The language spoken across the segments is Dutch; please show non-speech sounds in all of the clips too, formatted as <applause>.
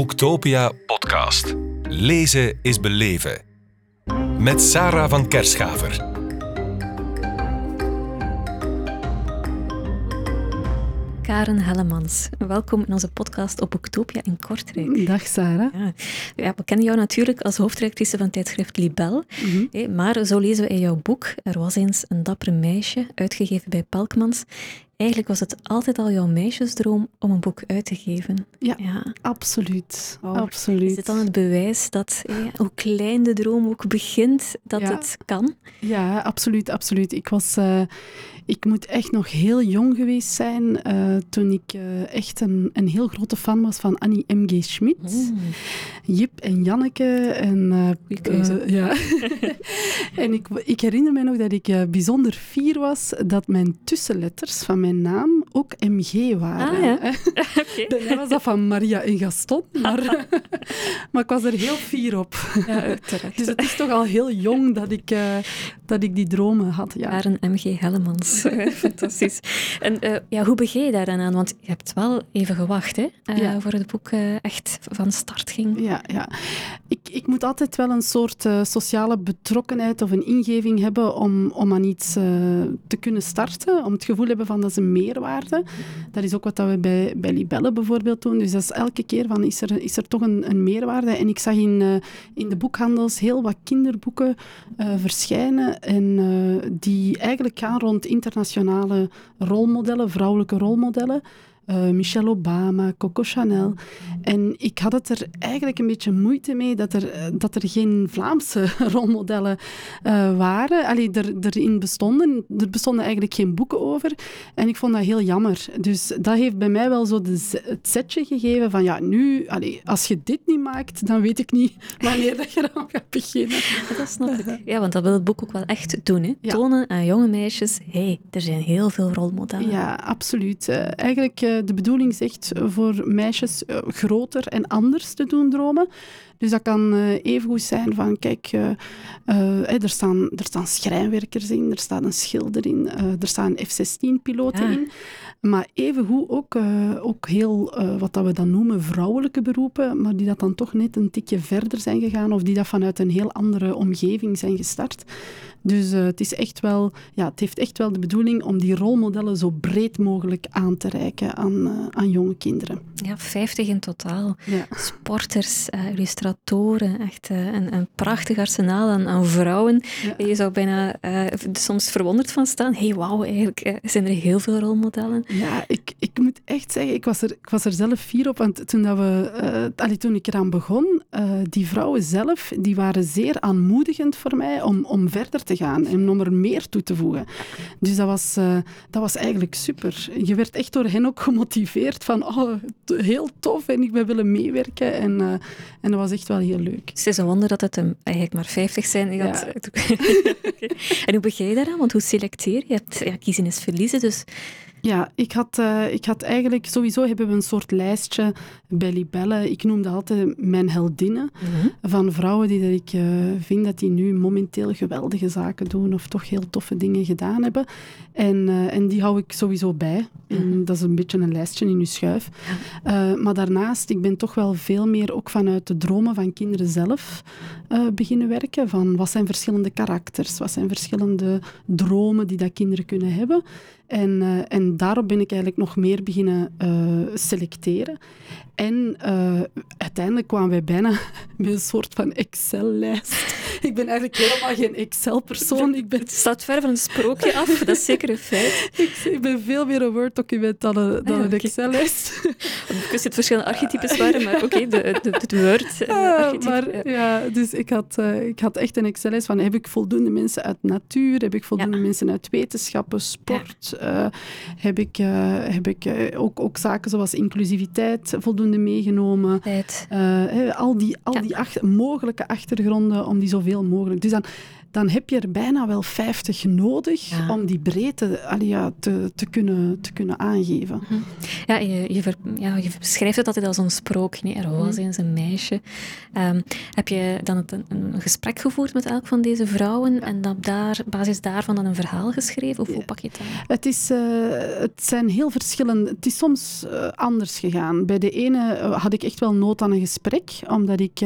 Boektopia podcast. Lezen is beleven. Met Sarah van Kerschaver. Karen Hellemans. Welkom in onze podcast op Boektopia in Kortrijk. Dag Sarah. Ja. Ja, we kennen jou natuurlijk als hoofdredactrice van tijdschrift Libel. Mhm. Maar zo lezen we in jouw boek Er was eens een dapper meisje, uitgegeven bij Pelkmans. Eigenlijk was het altijd al jouw meisjesdroom om een boek uit te geven. Ja, Ja. absoluut. Oh, absoluut. Is dit dan het bewijs dat, eh, hoe klein de droom ook begint, dat Ja. het kan? Ja, absoluut, absoluut. Ik was... eh, ik moet echt nog heel jong geweest zijn eh, toen ik eh, echt een, een heel grote fan was van Annie M.G. Schmidt. Hmm. Jip en Janneke. En, eh, ja. <laughs> en ik, ik herinner me nog dat ik bijzonder fier was dat mijn tussenletters van mijn naam ook MG waren. Ah, ja. <laughs> was dat van Maria en Gaston, maar, <laughs> maar ik was er heel fier op. Ja. Dus het is toch al heel jong dat ik, dat ik die dromen had. Ja. Karen M.G. Hellemans. <laughs> Fantastisch. En eh, ja, hoe begin je daar dan aan? Want je hebt wel even gewacht hè, eh, Ja. voor het boek eh, echt van start ging. Ja, ja. Ik, ik moet altijd wel een soort sociale betrokkenheid of een ingeving hebben om, om aan iets te kunnen starten. Om het gevoel te hebben van dat is een meerwaarde. Dat is ook wat dat we bij, bij Libelle bijvoorbeeld doen. Dus dat is elke keer van, is er, is er toch een, een meerwaarde? En ik zag in, in de boekhandels heel wat kinderboeken verschijnen en die eigenlijk gaan rond internationale rolmodellen, vrouwelijke rolmodellen. Eh, Michelle Obama, Coco Chanel. En ik had het er eigenlijk een beetje moeite mee dat er, eh, dat er geen Vlaamse <laughs> rolmodellen eh, waren. Allee, er, erin bestonden. Er bestonden eigenlijk geen boeken over. En ik vond dat heel jammer. Dus dat heeft bij mij wel zo de, het setje gegeven van ja, nu, allee, als je dit niet maakt, dan weet ik niet <laughs> wanneer dat je dan gaat beginnen. Dat snap ik. <laughs> Ja, want dat wil het boek ook wel echt doen. Hè? Ja. Tonen aan jonge meisjes, hé, hey, er zijn heel veel rolmodellen. Ja, absoluut. Eigenlijk, de bedoeling echt voor meisjes eh, groter en anders te doen dromen. Dus dat kan eh even goed zijn van, kijk, eh, eh, er, staan, er staan schrijnwerkers in, er staat een schilder in, er staan F-16-piloten Ja. in. Maar evengoed ook, ook heel, wat dat we dan noemen, vrouwelijke beroepen, maar die dat dan toch net een tikje verder zijn gegaan of die dat vanuit een heel andere omgeving zijn gestart. Dus het, is echt wel, ja, het heeft echt wel de bedoeling om die rolmodellen zo breed mogelijk aan te reiken aan, aan jonge kinderen. Ja, 50 in totaal. Ja. Sporters, eh, illustratoren, echt eh, een, een prachtig arsenaal aan, aan vrouwen. Ja. Je zou bijna eh, soms verwonderd van staan. Hé, hey, wauw, eigenlijk eh, zijn er heel veel rolmodellen. Ja, ik, ik moet echt zeggen, ik was er, ik was er zelf fier op. Want toen, dat we, eh, allee, toen ik eraan begon, die vrouwen zelf, die waren zeer aanmoedigend voor mij om, om verder te gaan en om er meer toe te voegen. Dus dat was, dat was eigenlijk super. Je werd echt door hen ook gemotiveerd van, oh, heel tof en ik ben willen meewerken. En, en dat was echt wel heel leuk. Het is een wonder dat het eigenlijk maar 50 zijn. Had- Ja. <laughs> Oké. En hoe begin je daaraan? Want hoe selecteer je? Je hebt ja, kiezen is verliezen, dus Ja, ik had, eh, ik had eigenlijk... Sowieso hebben we een soort lijstje bij Libelle. Ik noemde altijd mijn heldinnen. Van vrouwen die dat ik eh, vind dat die nu momenteel geweldige zaken doen of toch heel toffe dingen gedaan hebben. En, eh, en die hou ik sowieso bij. En dat is een beetje een lijstje in uw schuif. Maar daarnaast, ik ben toch wel veel meer ook vanuit de dromen van kinderen zelf beginnen werken. Van wat zijn verschillende karakters, wat zijn verschillende dromen die dat kinderen kunnen hebben. En, eh, en daarop ben ik eigenlijk nog meer beginnen eh, selecteren. En eh, uiteindelijk kwamen wij bijna <laughs> met een soort van Excel-lijst. <laughs> Ik ben eigenlijk helemaal geen Excel-persoon. Ik ben, het staat ver van een sprookje af. Dat is zeker een feit. <laughs> ik, ik ben veel meer een Word-document dan een, dan Ah, een. Excel-lijst. Ik wist het verschillende archetypes waren, maar oké, de, de, de Word. eh, Ah, maar ja. dus ik had, eh, ik had echt een Excel-lijst van heb ik voldoende mensen uit natuur, heb ik voldoende Ja. mensen uit wetenschappen, sport, eh, heb ik, heb ik ook, ook zaken zoals inclusiviteit voldoende meegenomen. Al die, al Ja. die mogelijke achtergronden, om die zoveel mogelijk. Dus dan, dan heb je er bijna wel 50 nodig om die breedte allee, ja, te, te, kunnen, te kunnen aangeven. Mhm. Ja, je, je, ja, je beschrijft het altijd als een sprookje. Nee? Er was mhm. eens een meisje. Um, heb je dan een, een, gesprek gevoerd met elk van deze vrouwen en op daar, basis daarvan dan een verhaal geschreven? Of hoe pak je het aan? Het, is, uh, het zijn heel verschillende... Het is soms uh, anders gegaan. Bij de ene uh, had ik echt wel nood aan een gesprek, omdat ik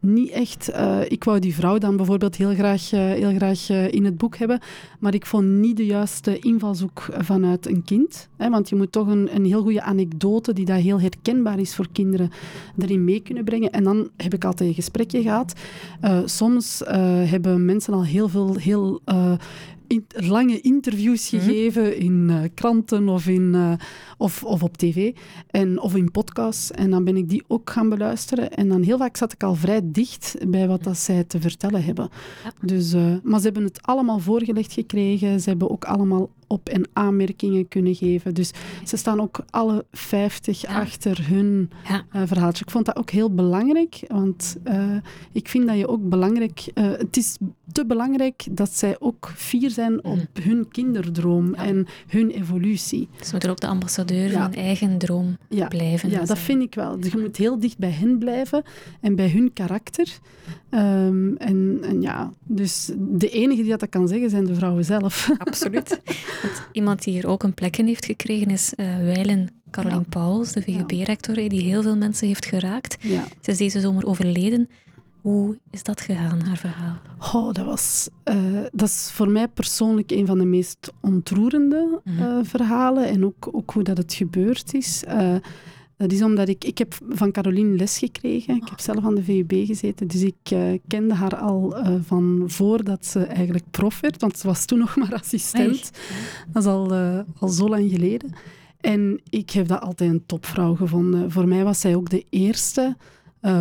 niet echt... Uh, ik wou die vrouw dan bijvoorbeeld heel graag, uh, heel graag uh, in het boek hebben, maar ik vond niet de juiste invalshoek vanuit een kind. Hè, want je moet toch een, een heel goede anekdote, die daar heel herkenbaar is voor kinderen, erin mee kunnen brengen. En dan heb ik altijd een gesprekje gehad. soms hebben mensen al heel veel heel lange interviews mhm. gegeven in uh, kranten of, in, uh, of, of op tv en, of in podcasts. En dan ben ik die ook gaan beluisteren. En dan heel vaak zat ik al vrij dicht bij wat dat zij te vertellen hebben. Dus, uh, maar ze hebben het allemaal voorgelegd gekregen. Ze hebben ook allemaal op- en aanmerkingen kunnen geven. Dus ze staan ook alle 50 achter hun ja. uh, verhaaltje. Ik vond dat ook heel belangrijk, want uh, ik vind dat je ook belangrijk... Uh, het is te belangrijk dat zij ook fier zijn op mm. hun kinderdroom ja. en hun evolutie. Ze moeten ook de ambassadeur van hun eigen droom blijven. Ja, dat vind ik wel. Dus je moet heel dicht bij hen blijven en bij hun karakter. Um, en, en, ja, dus de enige die dat kan zeggen zijn de vrouwen zelf. Absoluut. <laughs> Want iemand die hier ook een plek in heeft gekregen is uh, Weilen Caroline ja. Pauls, de VGB-rector, die heel veel mensen heeft geraakt. Ze is deze zomer overleden. Hoe is dat gegaan, haar verhaal? Oh, dat, was, uh, dat is voor mij persoonlijk een van de meest ontroerende uh, verhalen. En ook, ook hoe dat het gebeurd is. Uh, dat is omdat ik... Ik heb van Caroline les gekregen. Ik heb zelf aan de VUB gezeten. Dus ik uh, kende haar al uh, van voordat ze eigenlijk prof werd. Want ze was toen nog maar assistent. Dat is al, uh, al zo lang geleden. En ik heb dat altijd een topvrouw gevonden. Voor mij was zij ook de eerste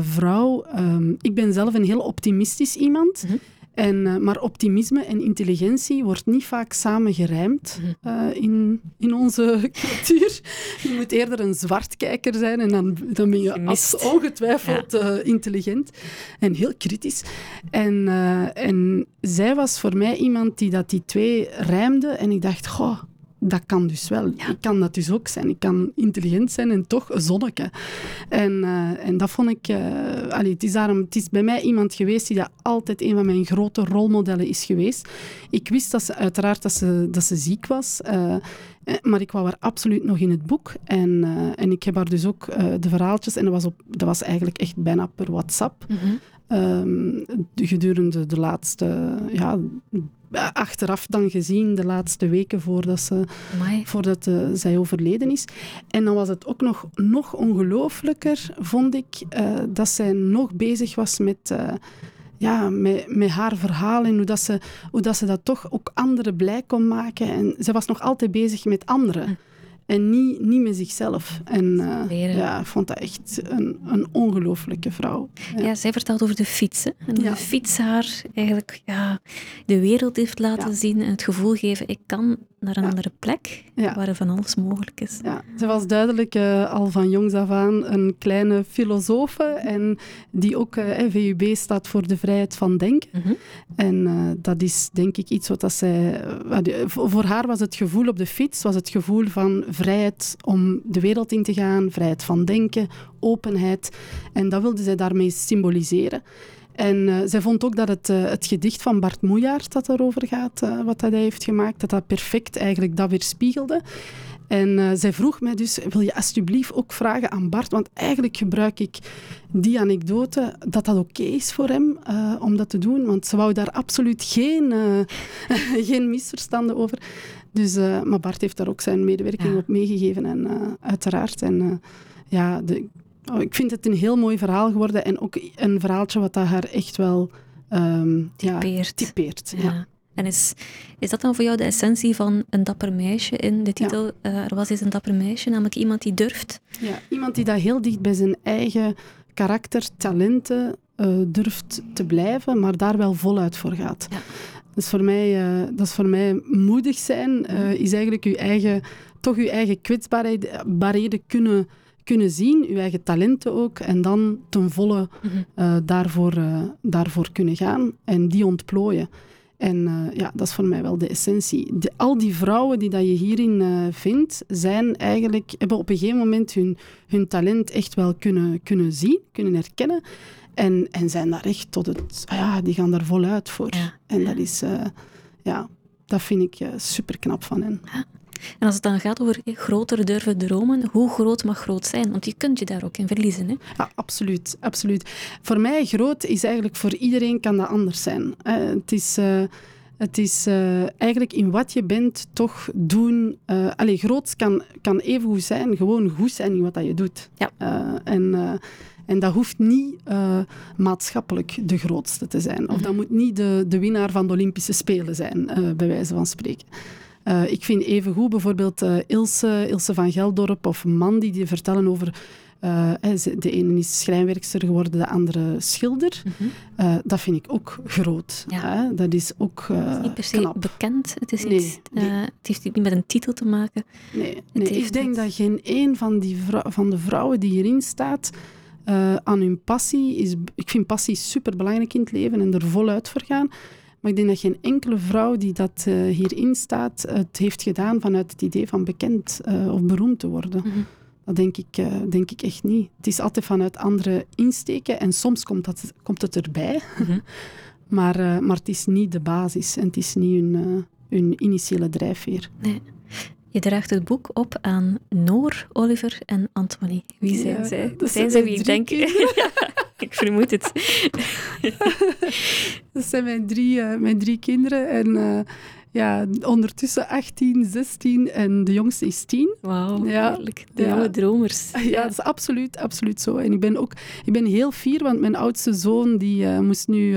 vrouw... Um, ik ben zelf een heel optimistisch iemand. Mm -hmm. En, uh, maar optimisme en intelligentie wordt niet vaak samen gerijmd uh, in, in onze <laughs> cultuur. Je moet eerder een zwartkijker zijn en dan, dan ben je als ongetwijfeld ja. uh, intelligent en heel kritisch. En, en zij was voor mij iemand die dat die twee rijmde en ik dacht, goh, dat kan dus wel. Ik kan dat dus ook zijn. Ik kan intelligent zijn en toch een zonneke. En, uh, en dat vond ik... Uh, allee, het, is daarom, het is bij mij iemand geweest die dat altijd een van mijn grote rolmodellen is geweest. Ik wist dat ze uiteraard dat ze, dat ze ziek was. Uh, maar ik wou haar absoluut nog in het boek. En, uh, en ik heb haar dus ook uh, de verhaaltjes... En dat was, op, dat was eigenlijk echt bijna per WhatsApp. Mm -hmm. um, gedurende de laatste ja, achteraf dan gezien, de laatste weken voordat, ze, voordat uh, zij overleden is. En dan was het ook nog, nog ongelooflijker, vond ik, uh, dat zij nog bezig was met... Uh, ja, met, met haar verhaal en hoe, dat ze, hoe dat ze dat toch ook anderen blij kon maken. En ze was nog altijd bezig met anderen. En niet, niet met zichzelf. En uh, ja, ik vond dat echt een, een ongelooflijke vrouw. Ja. ja. zij vertelt over de fietsen. En ja. de fiets haar eigenlijk ja, de wereld heeft laten zien en het gevoel geven, ik kan naar een andere plek waar er van alles mogelijk is. Ja, ze was duidelijk uh, al van jongs af aan een kleine filosoof en die ook, uh, eh, VUB staat voor de vrijheid van denken. Mm -hmm. En uh, dat is denk ik iets wat dat zij... voor haar was het gevoel op de fiets, was het gevoel van vrijheid om de wereld in te gaan, vrijheid van denken, openheid. En dat wilde zij daarmee symboliseren. En uh, zij vond ook dat het, uh, het gedicht van Bart Moejaert dat erover gaat, uh, wat hij heeft gemaakt, dat dat perfect eigenlijk dat weerspiegelde. En zij vroeg mij dus, wil je alsjeblieft ook vragen aan Bart, want eigenlijk gebruik ik die anekdote, dat dat oké okay is voor hem om dat te doen, want ze wou daar absoluut geen, <laughs> geen misverstanden over. Dus, maar Bart heeft daar ook zijn medewerking ja. op meegegeven en uiteraard. En ja, de, Oh, ik vind het een heel mooi verhaal geworden en ook een verhaaltje wat dat haar echt wel um, typeert. Ja, typeert ja. En is, is dat dan voor jou de essentie van een dapper meisje in de titel? Ja. Uh, er was eens een dapper meisje, namelijk iemand die durft. Ja, iemand die dat heel dicht bij zijn eigen karakter, talenten uh, durft te blijven, maar daar wel voluit voor gaat. Ja. Is voor mij, uh, dat is voor mij moedig zijn, is eigenlijk je eigen, toch je eigen kwetsbaarheden kunnen kunnen zien, je eigen talenten ook, en dan ten volle uh, daarvoor, uh, daarvoor kunnen gaan en die ontplooien. En uh, ja, dat is voor mij wel de essentie. De, al die vrouwen die dat je hierin vindt, zijn eigenlijk, hebben op een gegeven moment hun, hun talent echt wel kunnen, kunnen zien, kunnen herkennen. En, en zijn daar echt tot het... Ah ja, die gaan daar voluit voor. En dat is... ja, dat vind ik super knap van hen. Ja. En als het dan gaat over groter durven dromen, hoe groot mag groot zijn? Want je kunt je daar ook in verliezen. Hè? Ja, absoluut, absoluut. Voor mij groot is eigenlijk voor iedereen kan dat anders zijn. Het is... Uh, het is uh, eigenlijk in wat je bent toch doen. Uh, allee, groot kan, kan even goed zijn, gewoon goed zijn in wat dat je doet. Ja. Uh, en, en dat hoeft niet maatschappelijk de grootste te zijn. Of dat mhm. moet niet de, de winnaar van de Olympische Spelen zijn, bij wijze van spreken. Uh, ik vind evengoed bijvoorbeeld uh, Ilse, Ilse van Geldorp of Mandy die vertellen over... Uh, de ene is schrijnwerkster geworden, de andere schilder. Mm -hmm. dat vind ik ook groot. Ja. Dat is ook het is niet per se knap. bekend. Het, is nee, iets, nee. het heeft niet met een titel te maken. Nee, nee. ik denk dat geen een van, die van de vrouwen die hierin staat... aan hun passie is... Ik vind passie superbelangrijk in het leven en er voluit voor gaan. Maar ik denk dat geen enkele vrouw die dat uh, hierin staat, het heeft gedaan vanuit het idee van bekend uh, of beroemd te worden. Mhm. Dat denk ik, uh, denk ik echt niet. Het is altijd vanuit andere insteken en soms komt, dat, komt het erbij. Mhm. <laughs> maar, maar het is niet de basis en het is niet hun, hun initiële drijfveer. Nee. Je draagt het boek op aan Noor, Oliver en Anthony. Wie zijn ja, zij? Dat zijn, zij wie ik denk? <laughs> <laughs> ik vermoed het. <laughs> dat zijn mijn drie, uh, mijn drie kinderen. En uh, ja, ondertussen 18, 16 en de jongste is 10. Wauw, ja, heerlijk. De ja. jonge dromers. <laughs> Ja, dat is absoluut, absoluut zo. En ik ben ook ik ben heel fier, want mijn oudste zoon die uh, moest nu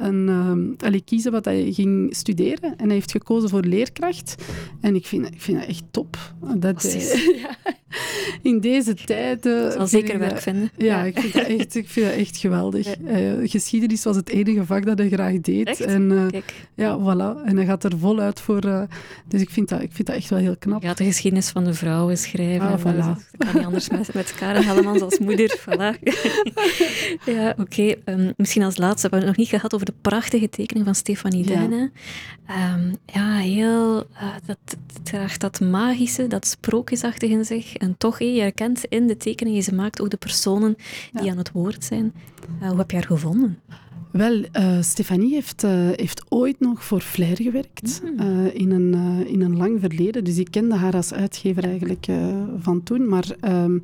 en, uh, allee, kiezen wat hij ging studeren. En hij heeft gekozen voor leerkracht. En ik vind, ik vind dat echt top. Dat hij, <laughs> ja, in deze tijden... zal zeker werk vinden. Ja, Ik, vind dat echt, ik vind dat echt geweldig. Uh, geschiedenis was het enige vak dat hij graag deed. Echt? En uh, ja, voilà. En hij gaat er voluit voor. Uh, dus ik vind, dat, ik vind dat echt wel heel knap. Gaat de geschiedenis van de vrouwen schrijven. Ah, voilà. Dat kan niet anders met, met Karen Hellemans als moeder. <laughs> Voilà. <laughs> ja, oké. Okay. Um, ehm, misschien als laatste, we hebben het nog niet gehad over de prachtige tekening van Stefanie ja. Duinen. Um, ja, heel... dat, het draagt dat magische, dat sprookjesachtige in zich. En toch, hey, je herkent in de tekening die ze maakt ook de personen die ja. aan het woord zijn. Uh, hoe heb je haar gevonden? Wel, uh, Stefanie heeft, uh, heeft ooit nog voor Flair gewerkt mm. in, een, in een lang verleden. Dus ik kende haar als uitgever eigenlijk van toen. Maar, um,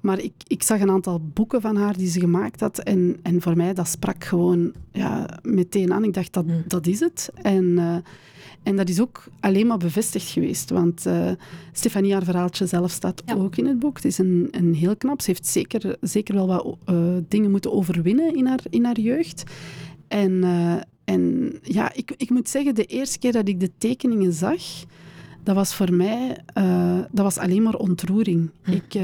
maar ik, ik zag een aantal boeken van haar die ze gemaakt had. En, en voor mij, dat sprak gewoon ja, meteen aan. Ik dacht, dat, mm. dat is het. En en dat is ook alleen maar bevestigd geweest. Want uh, Stefanie, haar verhaaltje zelf staat ja. ook in het boek. Het is een, een heel knap. Ze heeft zeker, zeker wel wat uh, dingen moeten overwinnen in haar, in haar jeugd. En, uh, en ja, ik, ik moet zeggen, de eerste keer dat ik de tekeningen zag, dat was voor mij dat was alleen maar ontroering. Hm. Ik,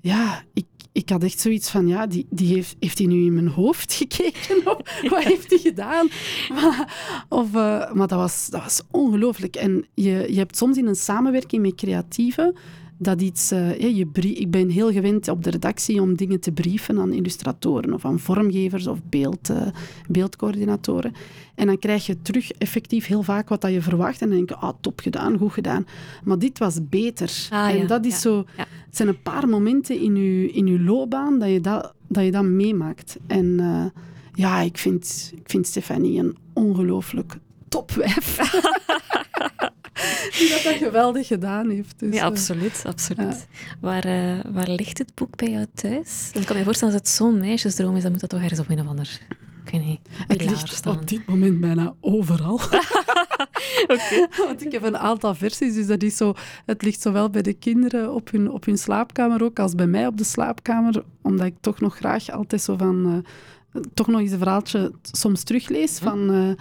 ja, ik, ik had echt zoiets van, ja, die, die heeft, heeft hij nu in mijn hoofd <laughs> gekeken? Of wat heeft hij gedaan? Maar, of, uh, maar dat was, dat was ongelooflijk. En je, je hebt soms in een samenwerking met creatieven dat iets... Uh, je ik ben heel gewend op de redactie om dingen te brieven aan illustratoren of aan vormgevers of beeld, uh, beeldcoördinatoren. En dan krijg je terug effectief heel vaak wat dat je verwacht. En dan denk je, ah, top gedaan, goed gedaan. Maar dit was beter. Ah, en ja, dat is ja, zo... Ja. Het zijn een paar momenten in je, in je loopbaan dat je dat, dat, je dat meemaakt. En uh, ja, ik vind, ik vind Stefanie een ongelooflijk topwijf. <laughs> Die dat, dat geweldig gedaan heeft. Dus, ja, absoluut. absoluut. Ja. Waar, uh, waar ligt het boek bij jou thuis? Ik kan me voorstellen, als het zo'n meisjesdroom is, dan moet dat toch ergens op een of ander ik weet niet, het ligt staan. op dit moment bijna overal. <laughs> <laughs> okay. Want ik heb een aantal versies, dus dat is zo, het ligt zowel bij de kinderen op hun, op hun slaapkamer ook, als bij mij op de slaapkamer, omdat ik toch nog graag altijd zo van... Uh, toch nog eens een verhaaltje soms teruglees van... Uh,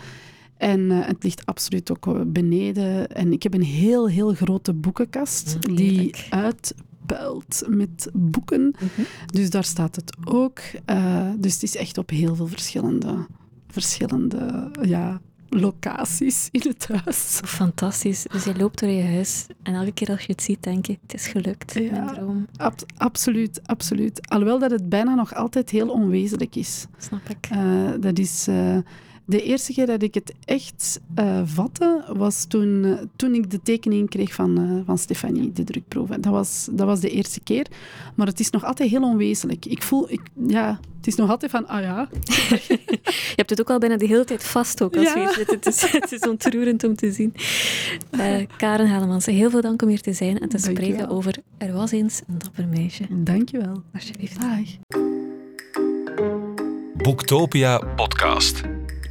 en uh, het ligt absoluut ook beneden. En ik heb een heel, heel grote boekenkast mm, die uitpuilt met boeken. Mm -hmm. Dus daar staat het ook. Uh, dus het is echt op heel veel verschillende, verschillende ja, locaties in het huis. Fantastisch. Dus je loopt door je huis en elke keer als je het ziet, denk je, het is gelukt, Ja. mijn droom. Ab- absoluut, absoluut. Alhoewel dat het bijna nog altijd heel onwezenlijk is. Snap ik. Eh, dat is... eh, de eerste keer dat ik het echt eh, vatte, was toen, eh, toen ik de tekening kreeg van, eh, van Stefanie, de drukproeven. Dat was, dat was de eerste keer. Maar het is nog altijd heel onwezenlijk. Ik voel... Ik, ja, het is nog altijd van, ah ja, <laughs> Je hebt het ook al bijna de hele tijd vast ook als Ja. we hier zitten. Het is, <laughs> het is ontroerend om te zien. Eh, Karen Halemans, heel veel dank om hier te zijn en te Dank je spreken wel. over Er was eens een dapper meisje. dankjewel. Alsjeblieft. Dag. Boektopia podcast.